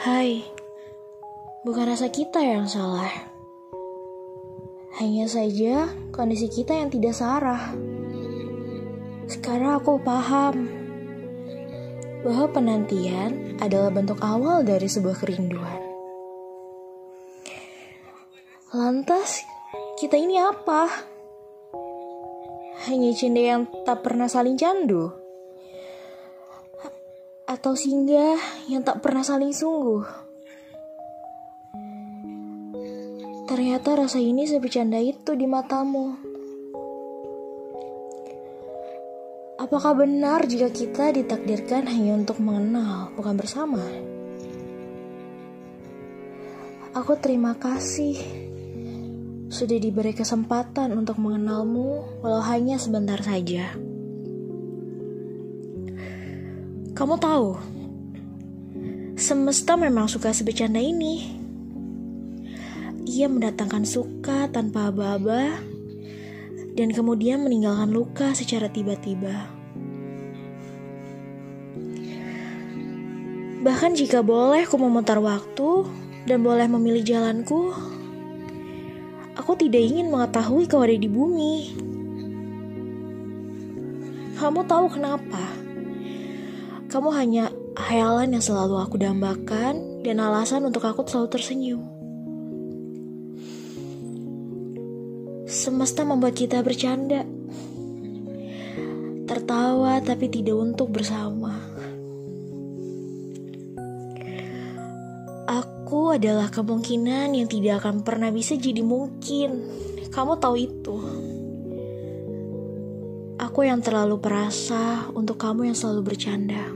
Hai, bukan rasa kita yang salah. Hanya saja kondisi kita yang tidak sarah. Sekarang aku paham bahwa penantian adalah bentuk awal dari sebuah kerinduan. Lantas, kita ini apa? Hanya cinta yang tak pernah saling candu? Atau singgah yang tak pernah saling sungguh? Ternyata rasa ini sebecanda itu di matamu. Apakah benar jika kita ditakdirkan hanya untuk mengenal, bukan bersama? Aku terima kasih sudah diberi kesempatan untuk mengenalmu, walau hanya sebentar saja. Kamu tahu, semesta memang suka sebecanda ini. Ia mendatangkan suka tanpa aba-aba, dan kemudian meninggalkan luka secara tiba-tiba. Bahkan jika boleh ku memutar waktu dan boleh memilih jalanku, aku tidak ingin mengetahui kau ada di bumi. Kamu tahu kenapa? Kamu hanya hayalan yang selalu aku dambakan dan alasan untuk aku selalu tersenyum. Semesta membuat kita bercanda. Tertawa tapi tidak untuk bersama. Aku adalah kemungkinan yang tidak akan pernah bisa jadi mungkin. Kamu tahu itu. Aku yang terlalu perasa untuk kamu yang selalu bercanda.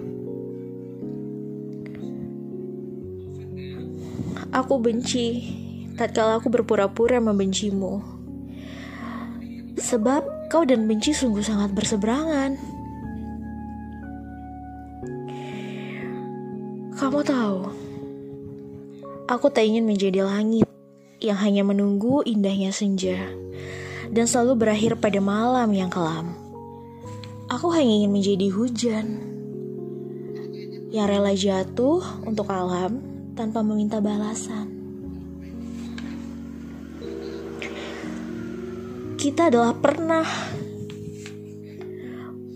Aku benci tatkala aku berpura-pura membencimu. Sebab kau dan benci sungguh sangat berseberangan. Kamu tahu, Aku tak ingin menjadi langit yang hanya menunggu indahnya senja dan selalu berakhir pada malam yang kelam. Aku hanya ingin menjadi hujan yang rela jatuh untuk alam tanpa meminta balasan. Kita adalah pernah,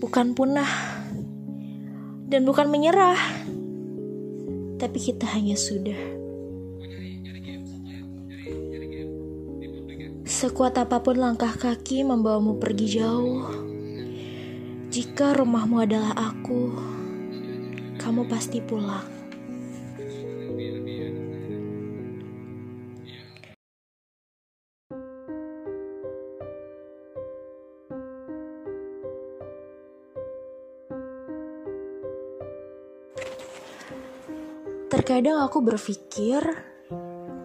bukan punah, dan bukan menyerah, tapi kita hanya sudah. Sekuat apa pun langkah kaki membawamu pergi jauh, jika rumahmu adalah aku, kamu pasti pulang. Terkadang aku berpikir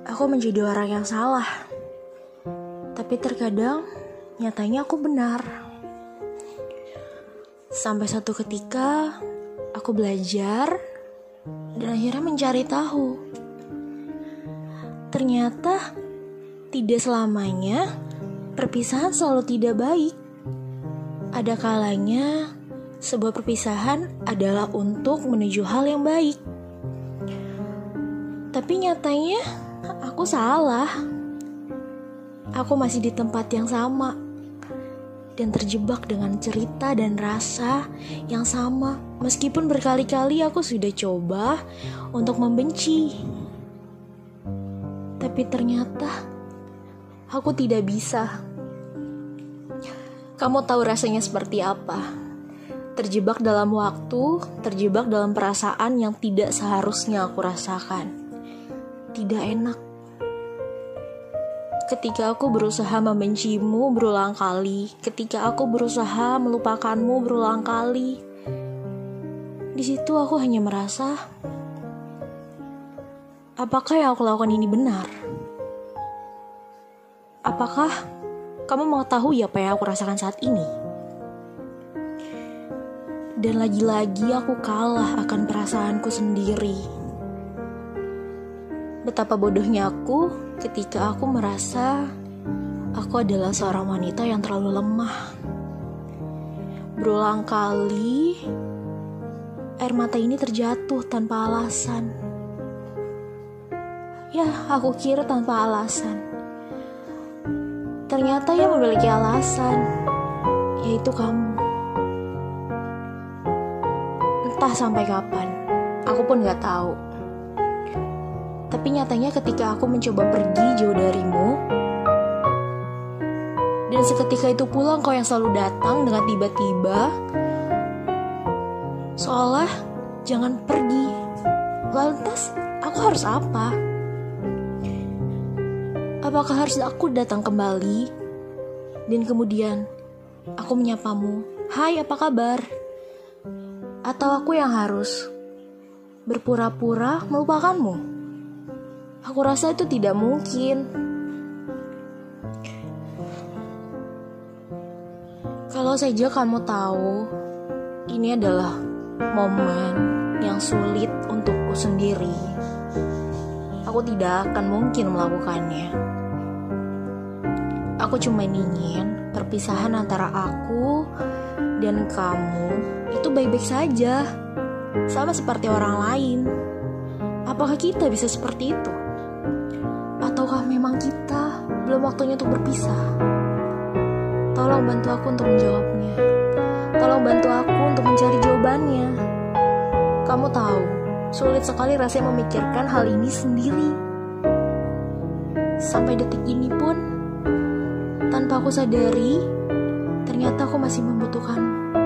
aku menjadi orang yang salah. Tapi terkadang nyatanya aku benar. Sampai satu ketika aku belajar dan akhirnya mencari tahu. Ternyata tidak selamanya perpisahan selalu tidak baik. Ada kalanya sebuah perpisahan adalah untuk menuju hal yang baik. Tapi nyatanya aku salah. Aku masih di tempat yang sama dan terjebak dengan cerita dan rasa yang sama. Meskipun berkali-kali aku sudah coba untuk membenci, tapi ternyata aku tidak bisa. Kamu tahu rasanya seperti apa? Terjebak dalam waktu, terjebak dalam perasaan yang tidak seharusnya aku rasakan. Tidak enak ketika aku berusaha membencimu berulang kali, ketika aku berusaha melupakanmu berulang kali. Di situ aku hanya merasa, apakah yang aku lakukan ini benar? Apakah kamu mengetahui apa yang aku rasakan saat ini? Dan lagi-lagi aku kalah akan perasaanku sendiri. Betapa bodohnya aku ketika aku merasa aku adalah seorang wanita yang terlalu lemah. Berulang kali air mata ini terjatuh tanpa alasan. Ya, aku kira tanpa alasan. Ternyata ia memiliki alasan, yaitu kamu. Entah sampai kapan, aku pun gak tahu. Tapi nyatanya ketika aku mencoba pergi jauh darimu, dan seketika itu pula kau yang selalu datang dengan tiba-tiba, seolah jangan pergi. Lantas, aku harus apa? Apakah harus aku datang kembali? Dan kemudian, aku menyapamu, Hai apa kabar? Atau aku yang harus berpura-pura melupakanmu? Aku rasa itu tidak mungkin. Kalau saja kamu tahu, ini adalah momen yang sulit untukku sendiri. Aku tidak akan mungkin melakukannya. Aku cuma ingin perpisahan antara aku dan kamu itu baik-baik saja, sama seperti orang lain. Apakah kita bisa seperti itu? Memang kita belum waktunya untuk berpisah? Tolong bantu aku untuk menjawabnya. Tolong bantu aku untuk mencari jawabannya. Kamu tahu, sulit sekali rasanya memikirkan hal ini sendiri. Sampai detik ini pun, tanpa aku sadari, ternyata aku masih membutuhkanmu.